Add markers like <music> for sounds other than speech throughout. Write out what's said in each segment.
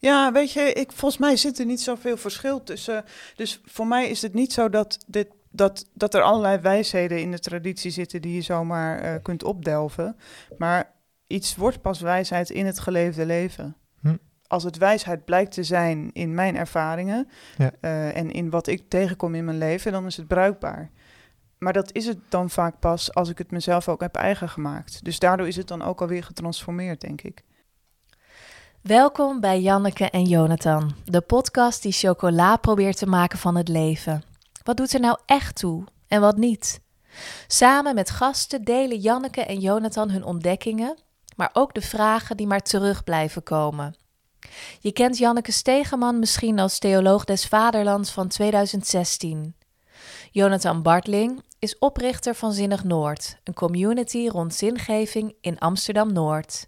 Ja, weet je, ik, volgens mij zit er niet zoveel verschil tussen. Dus voor mij is het niet zo dat, dit, dat, dat er allerlei wijsheden in de traditie zitten die je zomaar eh, kunt opdelven. Maar iets wordt pas wijsheid in het geleefde leven. Hm. Als het wijsheid blijkt te zijn in mijn ervaringen Ja. eh, en in wat ik tegenkom in mijn leven, dan is het bruikbaar. Maar dat is het dan vaak pas als ik het mezelf ook heb eigen gemaakt. Dus daardoor is het dan ook alweer getransformeerd, denk ik. Welkom bij Janneke en Jonathan, de podcast die chocola probeert te maken van het leven. Wat doet er nou echt toe en wat niet? Samen met gasten delen Janneke en Jonathan hun ontdekkingen, maar ook de vragen die maar terug blijven komen. Je kent Janneke Stegeman misschien als theoloog des Vaderlands van 2016. Jonathan Bartling is oprichter van Zinnig Noord, een community rond zingeving in Amsterdam Noord.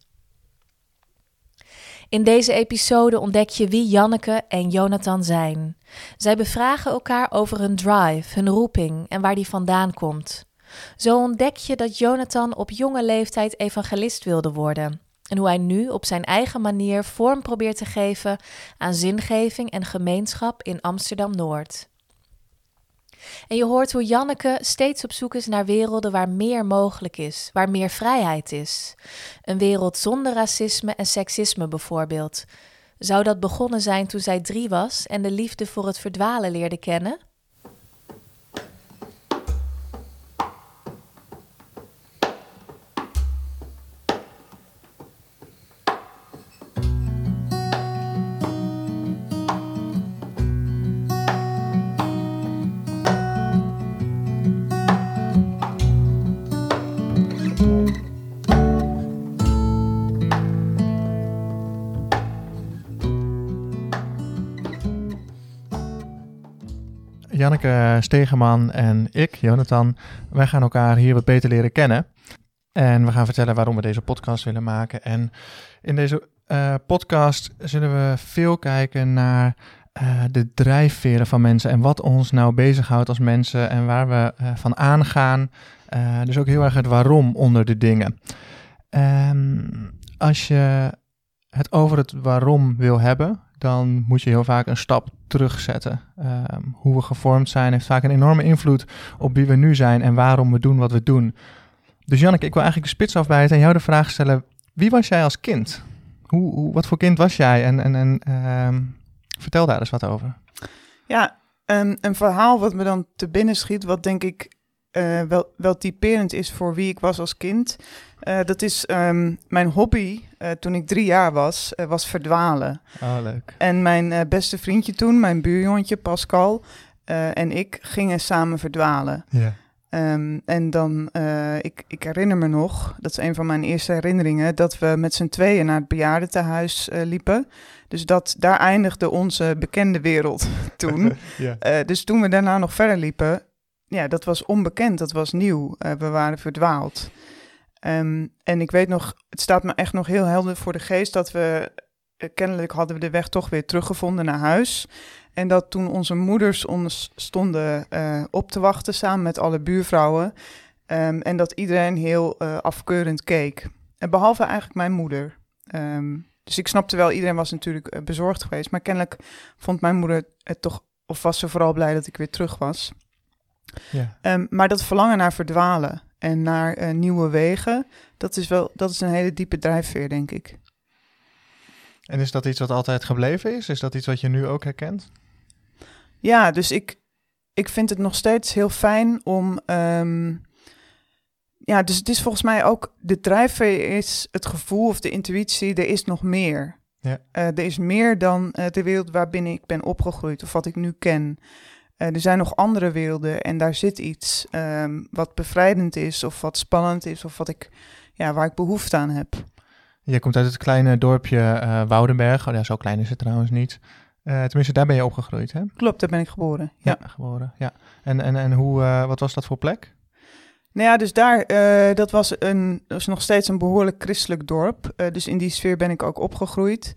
In deze episode ontdek je wie Janneke en Jonathan zijn. Zij bevragen elkaar over hun drive, hun roeping en waar die vandaan komt. Zo ontdek je dat Jonathan op jonge leeftijd evangelist wilde worden. En hoe hij nu op zijn eigen manier vorm probeert te geven aan zingeving en gemeenschap in Amsterdam Noord. En je hoort hoe Janneke steeds op zoek is naar werelden waar meer mogelijk is, waar meer vrijheid is. Een wereld zonder racisme en seksisme bijvoorbeeld. Zou dat begonnen zijn toen zij drie was en de liefde voor het verdwalen leerde kennen? Janneke Stegeman en ik, Jonathan, wij gaan elkaar hier wat beter leren kennen. En we gaan vertellen waarom we deze podcast willen maken. En in deze eh, podcast zullen we veel kijken naar eh, de drijfveren van mensen en wat ons nou bezighoudt als mensen en waar we eh, van aangaan. Dus ook heel erg het waarom onder de dingen. Ehm, als je het over het waarom wil hebben, dan moet je heel vaak een stap terugzetten. Ehm, hoe we gevormd zijn heeft vaak een enorme invloed op wie we nu zijn en waarom we doen wat we doen. Dus Janneke, ik wil eigenlijk de spits afbijten en jou de vraag stellen: wie was jij als kind? Hoe, hoe, wat voor kind was jij? En, en, en ehm, vertel daar eens wat over. Ja, een verhaal wat me dan te binnen schiet, wat denk ik eh, wel, wel typerend is voor wie ik was als kind. Eh, dat is ehm, mijn hobby eh, toen ik drie jaar was, was verdwalen. Oh, leuk. En mijn beste vriendje toen, mijn buurjongetje Pascal en ik gingen samen verdwalen. Ja. Ehm, en dan, ik, ik herinner me nog, dat is een van mijn eerste herinneringen, dat we met z'n tweeën naar het bejaardentehuis eh liepen. Dus dat, daar eindigde onze bekende wereld <laughs> toen. <laughs> ja. Dus toen we daarna nog verder liepen, ja, dat was onbekend, dat was nieuw. Eh, we waren verdwaald. Ehm, en ik weet nog, het staat me echt nog heel helder voor de geest dat we, eh, kennelijk hadden we de weg toch weer teruggevonden naar huis. En dat toen onze moeders ons stonden eh, op te wachten samen met alle buurvrouwen. ehm, en dat iedereen heel afkeurend keek. En behalve eigenlijk mijn moeder. Ehm, dus ik snapte wel, iedereen was natuurlijk bezorgd geweest. Maar kennelijk vond mijn moeder het toch, of was ze vooral blij dat ik weer terug was. Ja. Ehm, maar dat verlangen naar verdwalen en naar eh, nieuwe wegen, dat is wel, dat is een hele diepe drijfveer, denk ik. En is dat iets wat altijd gebleven is? Is dat iets wat je nu ook herkent? Ja, dus ik, ik vind het nog steeds heel fijn om. ehm, ja, dus het is volgens mij ook. De drijfveer is het gevoel of de intuïtie, er is nog meer. Ja. Eh, er is meer dan eh, de wereld waarbinnen ik ben opgegroeid of wat ik nu ken. Eh, er zijn nog andere werelden en daar zit iets ehm, wat bevrijdend is of wat spannend is of wat ik, ja, waar ik behoefte aan heb. Je komt uit het kleine dorpje eh, Woudenberg. Oh ja, zo klein is het trouwens niet. Eh, tenminste, daar ben je opgegroeid, hè? Klopt, daar ben ik geboren. Ja. geboren. Ja. En, en, en hoe, wat was dat voor plek? Nou ja, dus daar, dat was, een, was nog steeds een behoorlijk christelijk dorp. Dus in die sfeer ben ik ook opgegroeid.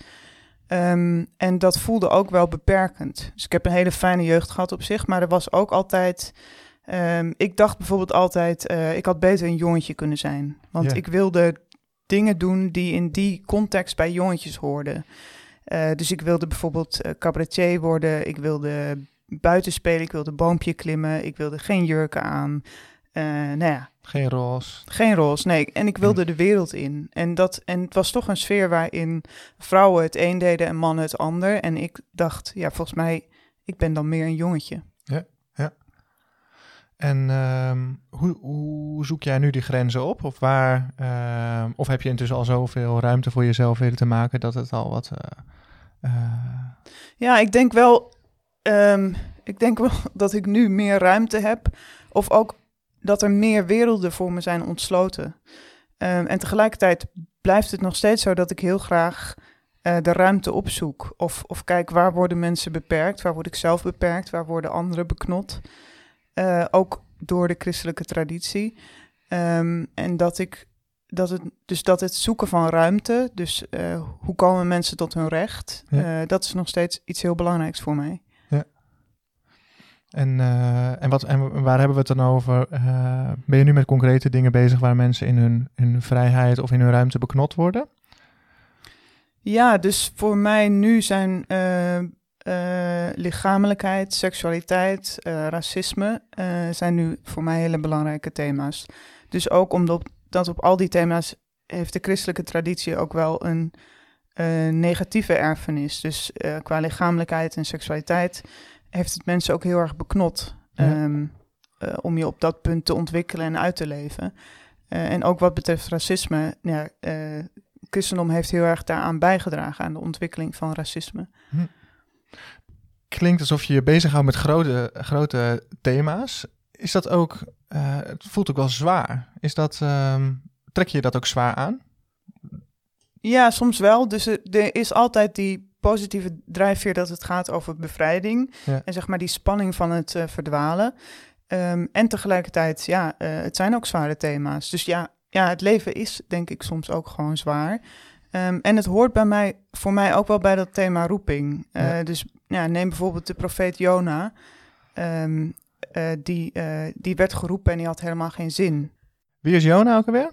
Ehm, en dat voelde ook wel beperkend. Dus ik heb een hele fijne jeugd gehad op zich, maar er was ook altijd... ehm, ik dacht bijvoorbeeld altijd, eh, ik had beter een jongetje kunnen zijn. Want Ja. ik wilde dingen doen die in die context bij jongetjes hoorden. Eh, dus ik wilde bijvoorbeeld uh, cabaretier worden. Ik wilde buiten spelen. Ik wilde boompje klimmen. Ik wilde geen jurken aan. Uh, nou ja. Geen roze. Geen roze, nee. En ik wilde hm. de wereld in. En, dat, en het was toch een sfeer waarin vrouwen het een deden en mannen het ander. En ik dacht, ja, volgens mij, ik ben dan meer een jongetje. Ja, ja. En um, hoe, hoe, zoek jij nu die grenzen op? Of, waar, uh, of heb je intussen al zoveel ruimte voor jezelf willen te maken dat het al wat... Uh, ja, ik denk wel... Um, ik denk wel <laughs> dat ik nu meer ruimte heb. Of ook dat er meer werelden voor me zijn ontsloten. Um, en tegelijkertijd blijft het nog steeds zo dat ik heel graag uh, de ruimte opzoek. Of, of kijk, waar worden mensen beperkt? Waar word ik zelf beperkt? Waar worden anderen beknot? Uh, ook door de christelijke traditie. Um, en dat ik dat het, dus dat het zoeken van ruimte, dus uh, hoe komen mensen tot hun recht, ja. dat is nog steeds iets heel belangrijks voor mij. En, uh, en, wat, en waar hebben we het dan over? Uh, ben je nu met concrete dingen bezig waar mensen in hun, hun vrijheid of in hun ruimte beknot worden? Ja, dus voor mij nu zijn uh, lichamelijkheid, seksualiteit, racisme zijn nu voor mij hele belangrijke thema's. Dus ook omdat dat op al die thema's heeft de christelijke traditie ook wel een negatieve erfenis. Dus qua lichamelijkheid en seksualiteit heeft het mensen ook heel erg beknot. Ehm, eh, om je op dat punt te ontwikkelen en uit te leven. Uh, en ook wat betreft racisme, ja, uh, christendom heeft heel erg daaraan bijgedragen aan de ontwikkeling van racisme. Hm. Klinkt alsof je je bezighoudt met grote, grote thema's. Is dat ook, het voelt ook wel zwaar. Is dat, um, trek je dat ook zwaar aan? Ja, soms wel. Dus er is altijd die positieve drijfveer dat het gaat over bevrijding. En zeg maar die spanning van het uh, verdwalen. Um, en tegelijkertijd, ja, uh, het zijn ook zware thema's. Dus ja, ja, het leven is denk ik soms ook gewoon zwaar. Um, en het hoort bij mij, voor mij ook wel bij dat thema roeping. Uh, ja. Dus ja, neem bijvoorbeeld de profeet Jona. Um, die, die werd geroepen en die had helemaal geen zin. Wie is Jona ook alweer?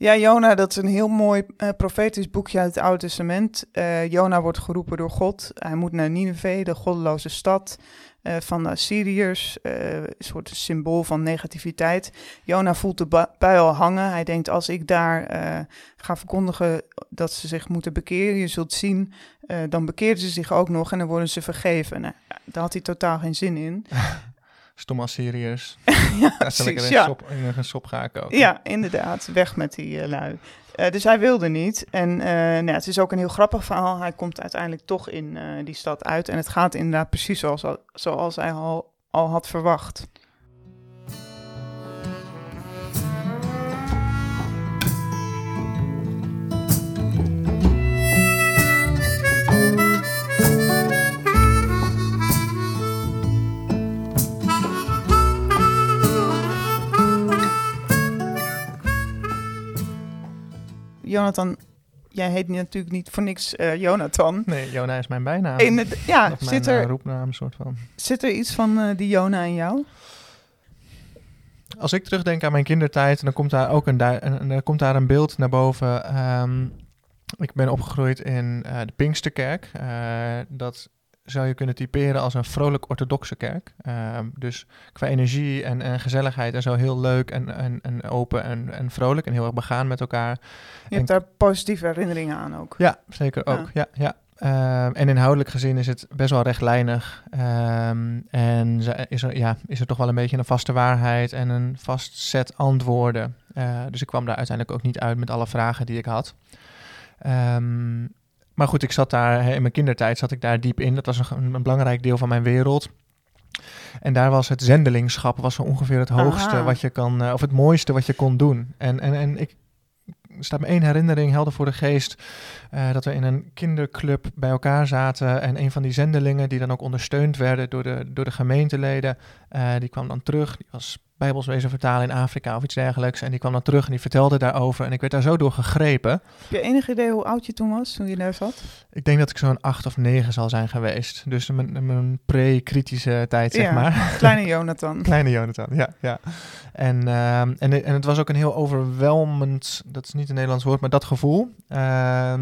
Ja, Jona, dat is een heel mooi uh, profetisch boekje uit het Oude Testament. Uh, Jona wordt geroepen door God. Hij moet naar Nineveh, de goddeloze stad uh, van de Assyriërs. een soort symbool van negativiteit. Jona voelt de pijl hangen. Hij denkt, als ik daar ga verkondigen dat ze zich moeten bekeren, je zult zien, dan bekeren ze zich ook nog en dan worden ze vergeven. Nou, daar had hij totaal geen zin in. <laughs> Stomme Assyriërs. <laughs> ja, precies, ja. Sop, in een sop gaan koken. Ja, inderdaad. Weg met die uh, lui. Uh, dus hij wilde niet. En uh, nou, het is ook een heel grappig verhaal. Hij komt uiteindelijk toch in die stad uit. En het gaat inderdaad precies zoals, zoals hij al, al had verwacht. Jonathan, jij heet natuurlijk niet voor niks uh, Jonathan. Nee, Jona is mijn bijnaam. In het, ja, of zit mijn, er uh, roepnaam, soort van. Zit er iets van uh, die Jona in jou? Als ik terugdenk aan mijn kindertijd, dan komt daar ook een, een, een komt daar een beeld naar boven. Um, ik ben opgegroeid in de Pinksterkerk. dat zou je kunnen typeren als een vrolijk orthodoxe kerk. Uh, dus qua energie en, en, gezelligheid en zo heel leuk en, en, en open en, en vrolijk en heel erg begaan met elkaar. Je hebt daar positieve herinneringen aan ook. Ja, zeker ook. Ja, ja. Uh, en inhoudelijk gezien is het best wel rechtlijnig. Um, en is er, ja, is er toch wel een beetje een vaste waarheid en een vast set antwoorden. Uh, dus ik kwam daar uiteindelijk ook niet uit met alle vragen die ik had. Um, maar goed, ik zat daar in mijn kindertijd zat ik daar diep in. Dat was een, een belangrijk deel van mijn wereld. En daar was het zendelingschap was ongeveer het hoogste Aha. wat je kan, uh, of het mooiste wat je kon doen. En, en, en ik staat me één herinnering helder voor de geest. Uh, dat we in een kinderclub bij elkaar zaten. En een van die zendelingen, die dan ook ondersteund werden door de, door de gemeenteleden, uh, die kwam dan terug. Die was Bijbels wezen vertalen in Afrika of iets dergelijks. En die kwam dan terug en die vertelde daarover. En ik werd daar zo door gegrepen. Heb je enig idee hoe oud je toen was, toen je daar zat? Ik denk dat ik zo'n acht of negen zal zijn geweest. Dus mijn, mijn pre-kritische tijd, zeg ja, maar. <laughs> Kleine Jonathan. <laughs> kleine Jonathan, ja. ja. En, uh, en, en het was ook een heel overweldigend, dat is niet een Nederlands woord, maar dat gevoel. Uh,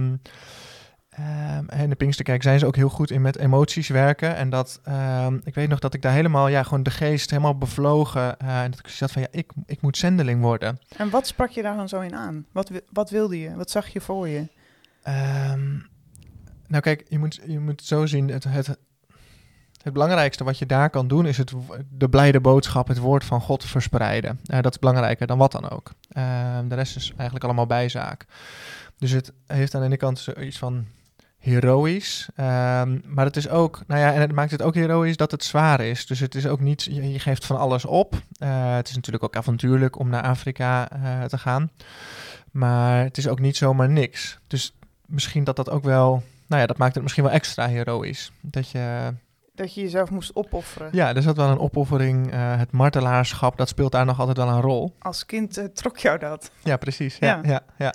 Ehm, en in de Pinksterkerk zijn ze ook heel goed in met emoties werken. En dat, ehm, ik weet nog dat ik daar helemaal, ja, gewoon de geest helemaal bevlogen. eh, en dat ik zat van, ja, ik, ik moet zendeling worden. En wat sprak je daar dan zo in aan? Wat, wat wilde je? Wat zag je voor je? Ehm, nou kijk, je moet, je moet het zo zien, het, het, het belangrijkste wat je daar kan doen is het, de blijde boodschap, het woord van God verspreiden. Eh, dat is belangrijker dan wat dan ook. Ehm, de rest is eigenlijk allemaal bijzaak. Dus het heeft aan de ene kant zoiets van heroïs, ehm, maar het is ook, nou ja, en het maakt het ook heroïs dat het zwaar is. Dus het is ook niet, je, je geeft van alles op. Eh, het is natuurlijk ook avontuurlijk om naar Afrika eh, te gaan. Maar het is ook niet zomaar niks. Dus misschien dat dat ook wel, nou ja, dat maakt het misschien wel extra heroïs. Dat je, Dat je jezelf moest opofferen. ja, er zat wel een opoffering, eh, het martelaarschap, dat speelt daar nog altijd wel een rol. Als kind trok jou dat. Ja, precies. Ja, Ja. ja, ja.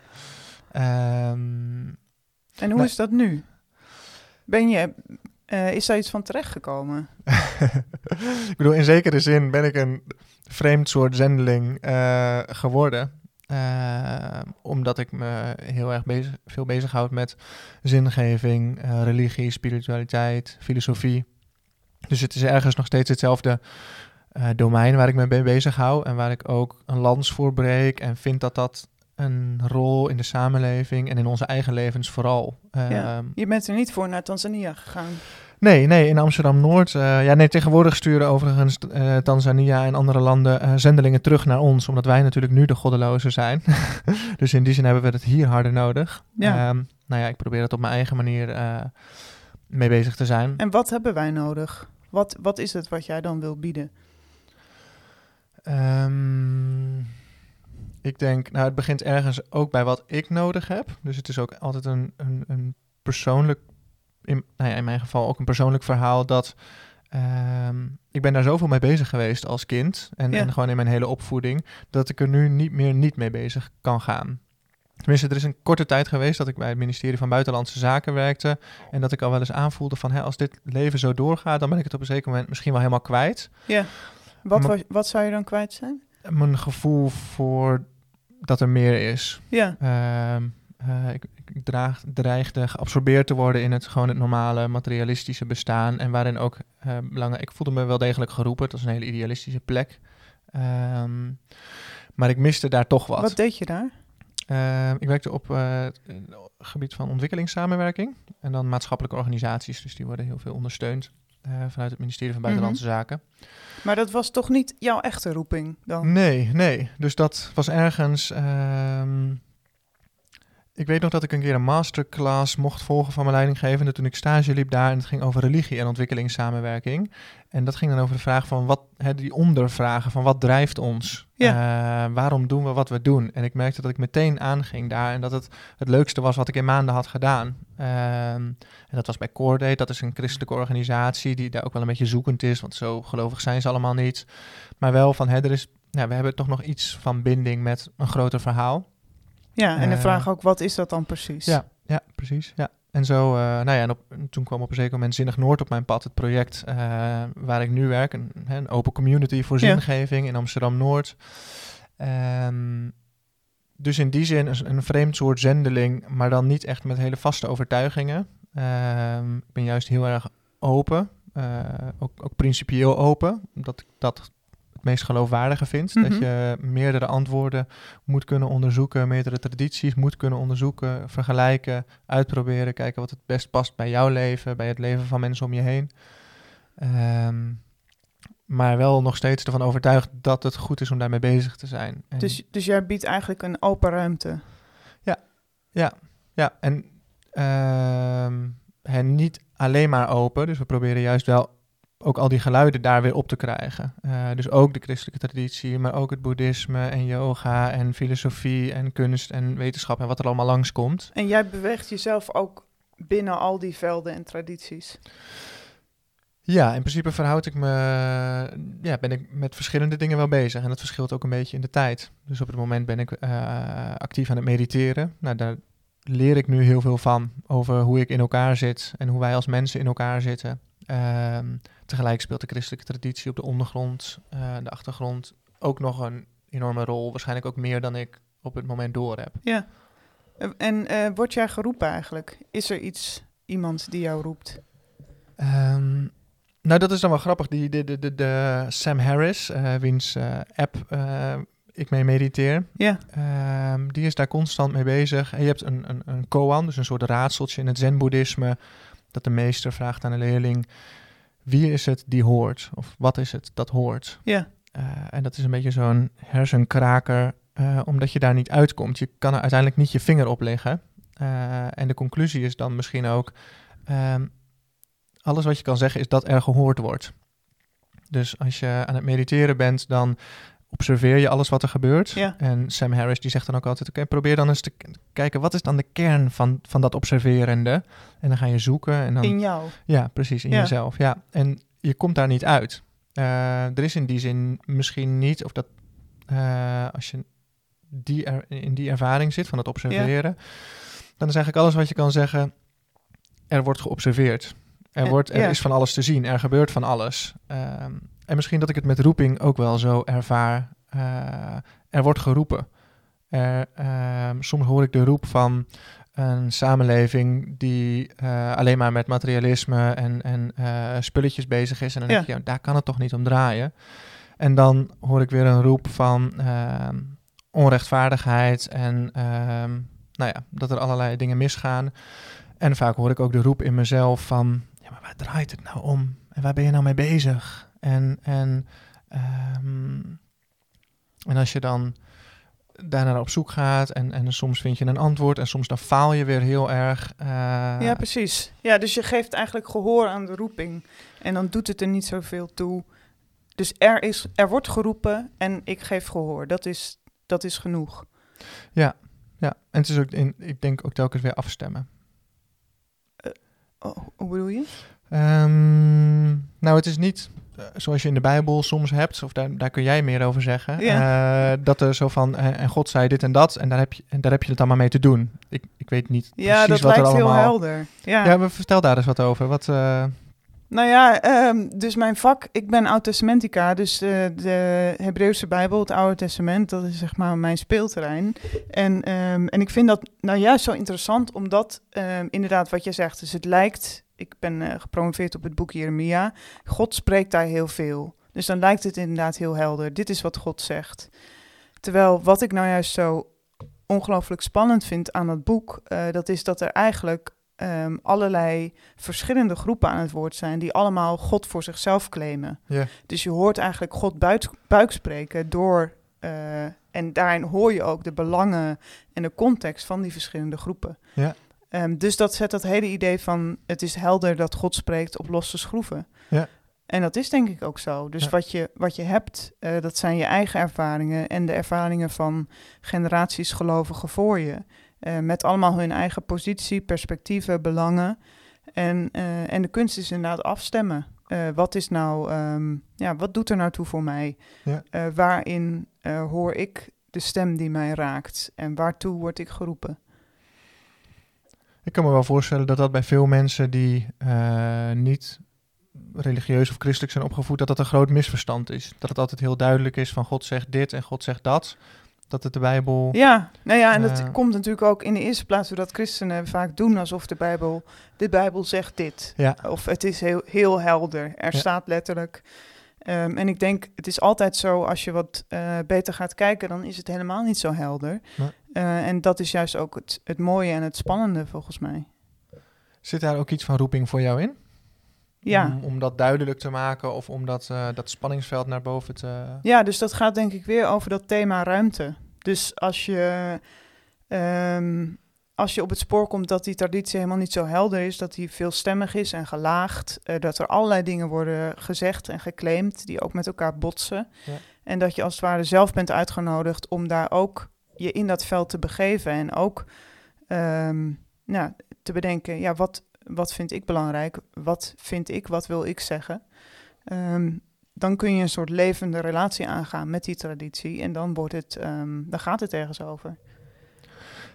Ehm, En hoe Nee. is dat nu? Ben je, eh, is daar iets van terechtgekomen? <laughs> ik bedoel, in zekere zin ben ik een vreemd soort zendeling eh, geworden. Eh, omdat ik me heel erg bezig, veel bezighoud met zingeving, religie, spiritualiteit, filosofie. Dus het is ergens nog steeds hetzelfde domein waar ik me mee bezig hou. En waar ik ook een lans voor breek. En vind dat dat een rol in de samenleving en in onze eigen levens vooral. Ja. ehm, Je bent er niet voor naar Tanzania gegaan. Nee, nee, in Amsterdam-Noord. eh, ja, nee, tegenwoordig sturen overigens eh, Tanzania en andere landen eh, zendelingen terug naar ons, omdat wij natuurlijk nu de goddelozen zijn. <laughs> dus in die zin hebben we het hier harder nodig. Ja. Ehm, nou ja, ik probeer het op mijn eigen manier eh, mee bezig te zijn. En wat hebben wij nodig? Wat, wat is het wat jij dan wil bieden? Ik denk, nou, het begint ergens ook bij wat ik nodig heb. Dus het is ook altijd een, een, een persoonlijk, in, nou ja, in mijn geval ook een persoonlijk verhaal dat ehm, ik ben daar zoveel mee bezig geweest als kind en, Ja. en gewoon in mijn hele opvoeding, dat ik er nu niet meer niet mee bezig kan gaan. Tenminste, er is een korte tijd geweest dat ik bij het ministerie van Buitenlandse Zaken werkte en dat ik al wel eens aanvoelde van, hè, als dit leven zo doorgaat, dan ben ik het op een zeker moment misschien wel helemaal kwijt. Ja. Wat, was, wat zou je dan kwijt zijn? mijn gevoel voor dat er meer is. Ja. Ehm, eh, ik, ik- draag, dreigde geabsorbeerd te worden in het gewoon het normale materialistische bestaan. En waarin ook eh, belangrijk. Ik voelde me wel degelijk geroepen. Het was een hele idealistische plek. Ehm, maar ik miste daar toch wat. Wat deed je daar? Ehm, ik werkte op eh, het gebied van ontwikkelingssamenwerking. En dan maatschappelijke organisaties. Dus die worden heel veel ondersteund eh, vanuit het ministerie van Buitenlandse Zaken. Maar dat was toch niet jouw echte roeping dan? Nee, nee. Dus dat was ergens. ehm, ik weet nog dat ik een keer een masterclass mocht volgen van mijn leidinggevende toen ik stage liep daar. En het ging over religie en ontwikkelingssamenwerking. En dat ging dan over de vraag van wat, hè, die ondervragen van wat drijft ons? Eh, waarom doen we wat we doen? En ik merkte dat ik meteen aanging daar en dat het het leukste was wat ik in maanden had gedaan. Ehm, en dat was bij Cordate, dat is een christelijke organisatie die daar ook wel een beetje zoekend is, want zo gelovig zijn ze allemaal niet. Maar wel van, hè, er is, nou, we hebben toch nog iets van binding met een groter verhaal. Ja, en de Eh, vraag ook, wat is dat dan precies? Ja, ja, precies. Ja. En zo, eh, nou ja, en op, toen kwam op een zeker moment Zinnig Noord op mijn pad, het project eh, waar ik nu werk, een, open community voor Ja. zingeving in Amsterdam-Noord. Ehm, dus in die zin een, een vreemd soort zendeling, maar dan niet echt met hele vaste overtuigingen. Ehm, ik ben juist heel erg open, eh, ook, ook principieel open, omdat ik dat het meest geloofwaardige vind. Dat Mhm. je meerdere antwoorden moet kunnen onderzoeken, meerdere tradities moet kunnen onderzoeken, vergelijken, uitproberen, kijken wat het best past bij jouw leven, bij het leven van mensen om je heen. Ehm, maar wel nog steeds ervan overtuigd dat het goed is om daarmee bezig te zijn. En, Dus, dus jij biedt eigenlijk een open ruimte. ja, en, ehm, en niet alleen maar open. Dus we proberen juist wel ook al die geluiden daar weer op te krijgen. Eh, dus ook de christelijke traditie, maar ook het boeddhisme en yoga en filosofie en kunst en wetenschap en wat er allemaal langskomt. En jij beweegt jezelf ook binnen al die velden en tradities. Ja, in principe verhoud ik me, ja, ben ik met verschillende dingen wel bezig. En dat verschilt ook een beetje in de tijd. Dus op het moment ben ik eh, actief aan het mediteren. Nou, daar leer ik nu heel veel van over hoe ik in elkaar zit en hoe wij als mensen in elkaar zitten. Ehm, tegelijk speelt de christelijke traditie op de ondergrond, eh, de achtergrond ook nog een enorme rol. Waarschijnlijk ook meer dan ik op het moment door heb. Ja. En eh, word jij geroepen eigenlijk? Is er iets, iemand die jou roept? Ehm, nou, dat is dan wel grappig. Die, de, de, de, de Sam Harris, eh, wiens app ik mee mediteer, Ja, ehm, die is daar constant mee bezig. En je hebt een, een, een koan, dus een soort raadseltje in het zen-boeddhisme, dat de meester vraagt aan de leerling, wie is het die hoort? Of wat is het dat hoort? ja, Eh, en dat is een beetje zo'n hersenkraker, eh, omdat je daar niet uitkomt. Je kan er uiteindelijk niet je vinger op leggen. Eh, en de conclusie is dan misschien ook, ehm, alles wat je kan zeggen is dat er gehoord wordt. Dus als je aan het mediteren bent, dan observeer je alles wat er gebeurt. Ja. En Sam Harris die zegt dan ook altijd, oké, probeer dan eens te kijken, wat is dan de kern van, van dat observerende? En dan ga je zoeken en dan... in jou. Ja, precies, in Ja. jezelf. Ja, en je komt daar niet uit. Eh, er is in die zin misschien niet, of dat eh, als je die er, in die ervaring zit van het observeren, dan is eigenlijk alles wat je kan zeggen, er wordt geobserveerd. Er, Eh, wordt, er is van alles te zien, er gebeurt van alles. Ehm, en misschien dat ik het met roeping ook wel zo ervaar. Eh, er wordt geroepen. Er, ehm, soms hoor ik de roep van een samenleving die eh, alleen maar met materialisme en, en eh, spulletjes bezig is. En dan Ja. denk je, ja, daar kan het toch niet om draaien. En dan hoor ik weer een roep van ehm, onrechtvaardigheid en ehm, nou ja, dat er allerlei dingen misgaan. En vaak hoor ik ook de roep in mezelf van, ja, maar waar draait het nou om? En waar ben je nou mee bezig? En, en, ehm, en als je dan daarnaar op zoek gaat en, en soms vind je een antwoord en soms dan faal je weer heel erg. eh, Ja, precies. Ja, dus je geeft eigenlijk gehoor aan de roeping. En dan doet het er niet zoveel toe. Dus er, is, er wordt geroepen en ik geef gehoor. Dat is, dat is genoeg. ja, en het is ook, in, ik denk ook telkens weer afstemmen. Oh, hoe bedoel je? Ehm, nou, het is niet eh, zoals je in de Bijbel soms hebt, of daar, daar kun jij meer over zeggen. eh, dat er zo van, eh, en God zei dit en dat, en daar heb je, en daar heb je het allemaal mee te doen. Ik, ik weet niet Ja, precies dat wat er lijkt allemaal... heel helder. Ja. Ja, maar vertel daar eens wat over. Wat, eh, Nou ja, ehm, dus mijn vak, ik ben oud-testamentica, dus eh, de Hebreeuwse Bijbel, het Oude Testament, dat is zeg maar mijn speelterrein. En, ehm, en ik vind dat nou juist zo interessant, omdat ehm, inderdaad wat je zegt, dus het lijkt, ik ben eh, gepromoveerd op het boek Jeremia, God spreekt daar heel veel. Dus dan lijkt het inderdaad heel helder, dit is wat God zegt. Terwijl wat ik nou juist zo ongelooflijk spannend vind aan dat boek, eh, dat is dat er eigenlijk ehm, allerlei verschillende groepen aan het woord zijn die allemaal God voor zichzelf claimen. Ja. Dus je hoort eigenlijk God buik, buik spreken door. eh, en daarin hoor je ook de belangen en de context van die verschillende groepen. Ja. Ehm, dus dat zet dat hele idee van het is helder dat God spreekt op losse schroeven. Ja. En dat is denk ik ook zo. Dus Ja. wat, je, wat je hebt, eh, dat zijn je eigen ervaringen en de ervaringen van generaties gelovigen voor je. Eh, met allemaal hun eigen positie, perspectieven, belangen. En, eh, en de kunst is inderdaad afstemmen. Eh, wat is nou, ehm, ja, wat doet er nou toe voor mij? Ja. Waarin hoor ik de stem die mij raakt? En waartoe word ik geroepen? Ik kan me wel voorstellen dat dat bij veel mensen die niet religieus of christelijk zijn opgevoed, dat dat een groot misverstand is. Dat het altijd heel duidelijk is van God zegt dit en God zegt dat. Dat het de Bijbel... Ja, nou ja, en dat Eh. komt natuurlijk ook in de eerste plaats doordat christenen vaak doen alsof de Bijbel, de Bijbel zegt dit. Ja, Of het is heel, heel helder. Er Ja. staat letterlijk. Ehm, en ik denk, het is altijd zo, als je wat eh, beter gaat kijken, dan is het helemaal niet zo helder. Eh, en dat is juist ook het, het mooie en het spannende volgens mij. Zit daar ook iets van roeping voor jou in? Ja. Om, om dat duidelijk te maken of om dat, eh, dat spanningsveld naar boven te... Ja, dus dat gaat denk ik weer over dat thema ruimte. Dus als je, ehm, als je op het spoor komt dat die traditie helemaal niet zo helder is, dat die veelstemmig is en gelaagd, eh, dat er allerlei dingen worden gezegd en geclaimd die ook met elkaar botsen. Ja. En dat je als het ware zelf bent uitgenodigd om daar ook je in dat veld te begeven en ook ehm, nou, te bedenken, ja, wat, wat vind ik belangrijk? Wat vind ik? Wat wil ik zeggen? Ehm, dan kun je een soort levende relatie aangaan met die traditie. En dan, wordt het, ehm, dan gaat het ergens over.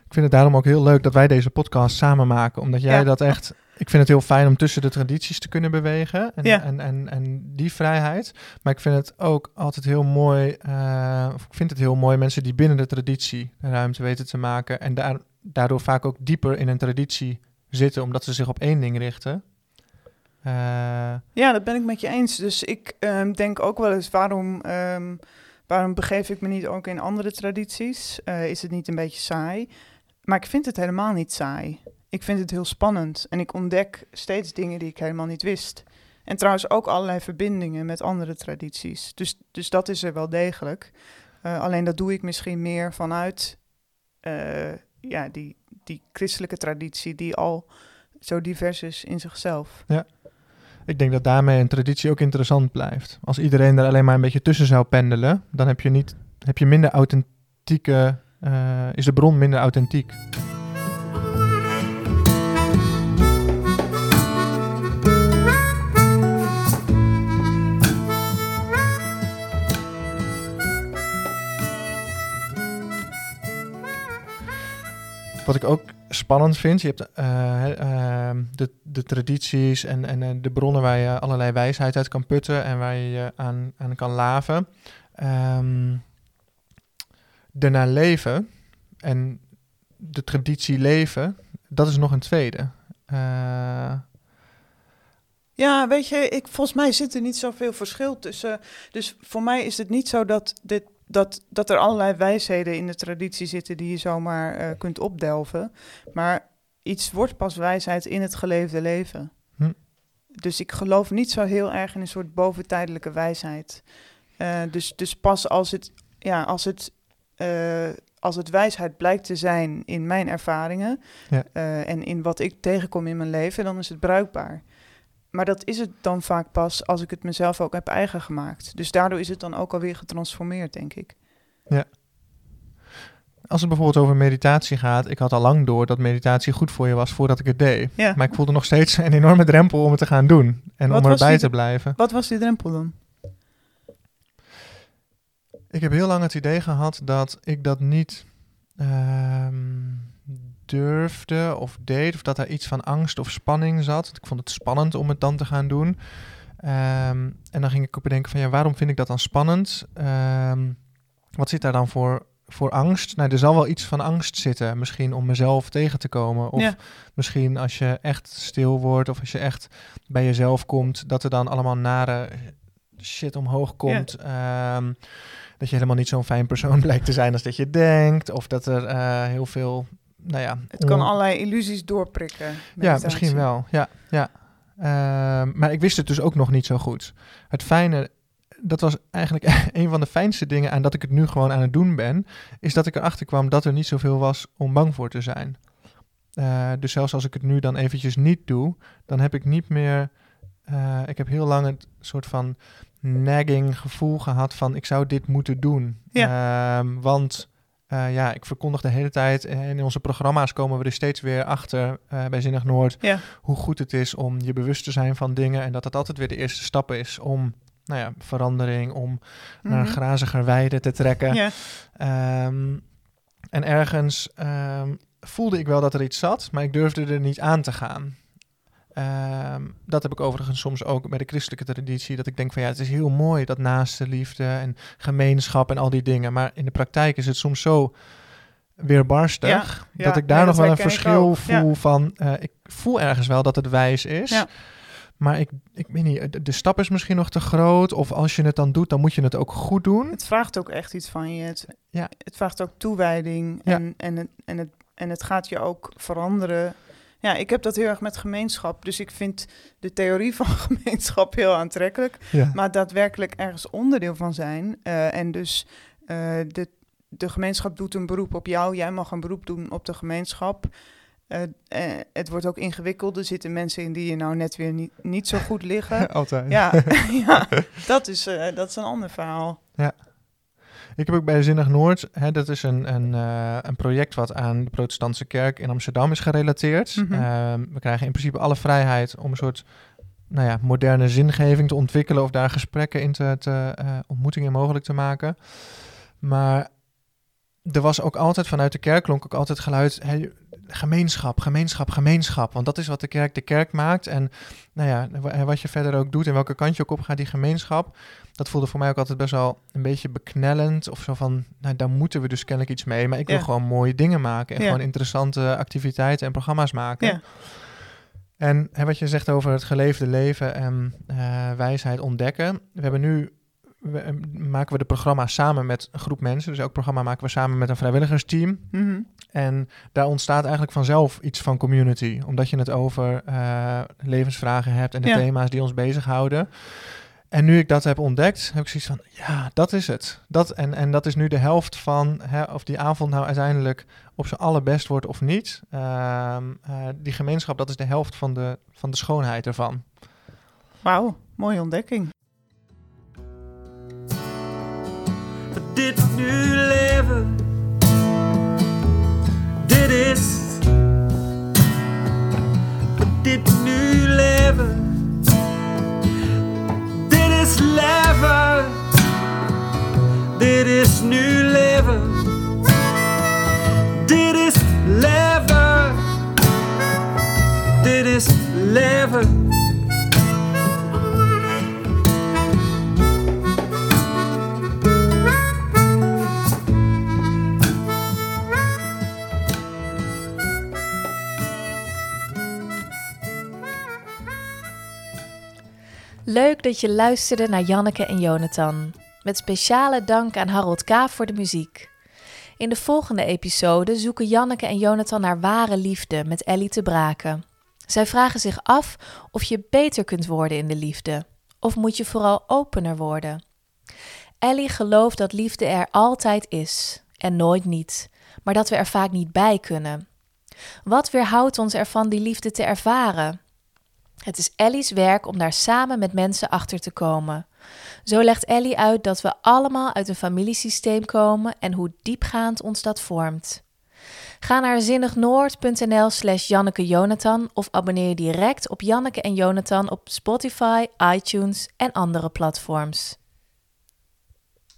Ik vind het daarom ook heel leuk dat wij deze podcast samen maken. Omdat jij Ja. dat echt... Ik vind het heel fijn om tussen de tradities te kunnen bewegen. En, Ja. en, en, en die vrijheid. Maar ik vind het ook altijd heel mooi... eh, of ik vind het heel mooi mensen die binnen de traditie ruimte weten te maken. En daar daardoor vaak ook dieper in een traditie zitten, omdat ze zich op één ding richten. Uh, ja, dat ben ik met je eens. Dus ik um, denk ook wel eens, waarom, um, waarom begeef ik me niet ook in andere tradities? Uh, is het niet een beetje saai? Maar ik vind het helemaal niet saai. Ik vind het heel spannend en ik ontdek steeds dingen die ik helemaal niet wist. En trouwens ook allerlei verbindingen met andere tradities. Dus, dus dat is er wel degelijk. Uh, alleen dat doe ik misschien meer vanuit ja, die, die christelijke traditie die al zo divers is in zichzelf. Ja. Ik denk dat daarmee een traditie ook interessant blijft. Als iedereen er alleen maar een beetje tussen zou pendelen, dan heb je, niet, heb je minder authentieke, uh, is de bron minder authentiek. Wat ik ook spannend vind, je hebt uh, uh, de, de tradities en, en uh, de bronnen waar je allerlei wijsheid uit kan putten en waar je je aan, aan kan laven. Um, daarna leven en de traditie leven, dat is nog een tweede. Uh, ja, weet je, ik, volgens mij zit er niet zoveel verschil tussen. Dus voor mij is het niet zo dat dit dat, dat er allerlei wijsheden in de traditie zitten die je zomaar uh, kunt opdelven. Maar iets wordt pas wijsheid in het geleefde leven. Hm. Dus ik geloof niet zo heel erg in een soort boventijdelijke wijsheid. Uh, dus, dus pas als het, ja, als, het, uh, als het wijsheid blijkt te zijn in mijn ervaringen ja. en in wat ik tegenkom in mijn leven, dan is het bruikbaar. Maar dat is het dan vaak pas als ik het mezelf ook heb eigen gemaakt. Dus daardoor is het dan ook alweer getransformeerd, denk ik. Ja. Als het bijvoorbeeld over meditatie gaat, ik had al lang door dat meditatie goed voor je was voordat ik het deed. Ja. Maar ik voelde nog steeds een enorme drempel om het te gaan doen en wat om erbij die, te blijven. Wat was die drempel dan? Ik heb heel lang het idee gehad dat ik dat niet um, durfde of deed, of dat er iets van angst of spanning zat. Ik vond het spannend om het dan te gaan doen. Um, en dan ging ik ook bedenken van ja, waarom vind ik dat dan spannend? Um, wat zit daar dan voor, voor angst? Nou, er zal wel iets van angst zitten. Misschien om mezelf tegen te komen. Of ja. misschien als je echt stil wordt of als je echt bij jezelf komt, dat er dan allemaal nare shit omhoog komt. Ja. Um, dat je helemaal niet zo'n fijn persoon <laughs> blijkt te zijn als dat je denkt. Of dat er uh, heel veel nou ja, het kan allerlei illusies doorprikken. Ja, misschien wel. Ja, ja. Uh, maar ik wist het dus ook nog niet zo goed. Het fijne, dat was eigenlijk <laughs> een van de fijnste dingen aan dat ik het nu gewoon aan het doen ben, is dat ik erachter kwam dat er niet zoveel was om bang voor te zijn. Uh, dus zelfs als ik het nu dan eventjes niet doe, dan heb ik niet meer. Uh, ik heb heel lang het soort van nagging gevoel gehad van ik zou dit moeten doen. Ja. Uh, want uh, ja, ik verkondig de hele tijd en in onze programma's komen we er steeds weer achter uh, bij Zinnig Noord ja. hoe goed het is om je bewust te zijn van dingen en dat dat altijd weer de eerste stap is om nou ja, verandering, om mm -hmm. naar een graziger weide te trekken. Ja. Um, en ergens um, voelde ik wel dat er iets zat, maar ik durfde er niet aan te gaan. Um, dat heb ik overigens soms ook bij de christelijke traditie. Dat ik denk van ja, het is heel mooi dat naaste liefde en gemeenschap en al die dingen. Maar in de praktijk is het soms zo weerbarstig. Ja, ja, dat ik daar nee, nog wel een verschil voel van. Uh, ik voel ergens wel dat het wijs is. Maar ik, ik weet niet, de stap is misschien nog te groot. Of als je het dan doet, dan moet je het ook goed doen. Het vraagt ook echt iets van je. Het, ja. het vraagt ook toewijding. En, en, het, en, het, en het gaat je ook veranderen ja, ik heb dat heel erg met gemeenschap. Dus ik vind de theorie van <laughs> gemeenschap heel aantrekkelijk. Ja. Maar daadwerkelijk ergens onderdeel van zijn. Uh, en dus uh, de, de gemeenschap doet een beroep op jou. Jij mag een beroep doen op de gemeenschap. Uh, het wordt ook ingewikkeld. Er zitten mensen in die je nou net weer niet, niet zo goed liggen. <laughs> Altijd. Ja, <laughs> ja dat, is, dat is een ander verhaal. Ja. Ik heb ook bij Zinnig Noord, hè, dat is een, een, uh, een project wat aan de protestantse kerk in Amsterdam is gerelateerd. Mm -hmm. uh, we krijgen in principe alle vrijheid om een soort nou ja, moderne zingeving te ontwikkelen of daar gesprekken in te, te uh, ontmoetingen mogelijk te maken. Maar er was ook altijd vanuit de kerk klonk ook altijd geluid, hey, gemeenschap, gemeenschap, gemeenschap. Want dat is wat de kerk de kerk maakt. En nou ja, wat je verder ook doet en welke kant je ook op gaat, die gemeenschap. Dat voelde voor mij ook altijd best wel een beetje beknellend. Of zo van, nou daar moeten we dus kennelijk iets mee. Maar ik wil gewoon mooie dingen maken. En gewoon interessante activiteiten en programma's maken. Ja. En hè, wat je zegt over het geleefde leven en uh, wijsheid ontdekken. We hebben nu we, eh, maken we de programma samen met een groep mensen. Dus elk programma maken we samen met een vrijwilligersteam. Mhm. En daar ontstaat eigenlijk vanzelf iets van community. Omdat je het over uh, levensvragen hebt en de thema's die ons bezighouden. En nu ik dat heb ontdekt, heb ik zoiets van, ja, dat is het. Dat, en, en dat is nu de helft van, hè, of die avond nou uiteindelijk op zijn allerbest wordt of niet. Uh, die gemeenschap, dat is de helft van de, van de schoonheid ervan. Wauw, mooie ontdekking. dit nu leven. Dit is. Dit nu leven. Dit is leven. Dit is nu leven. Dit is leven. Dit is leven. Leuk dat je luisterde naar Janneke en Jonathan. Met speciale dank aan Harold K. voor de muziek. In de volgende episode zoeken Janneke en Jonathan naar ware liefde met Ellie te braken. Zij vragen zich af of je beter kunt worden in de liefde. Of moet je vooral opener worden? Ellie gelooft dat liefde er altijd is en nooit niet, maar dat we er vaak niet bij kunnen. Wat weerhoudt ons ervan die liefde te ervaren? Het is Ellie's werk om daar samen met mensen achter te komen. Zo legt Ellie uit dat we allemaal uit een familiesysteem komen en hoe diepgaand ons dat vormt. Ga naar zinnignoord.nl slash Janneke Jonathan of abonneer je direct op Janneke en Jonathan op Spotify, iTunes en andere platforms.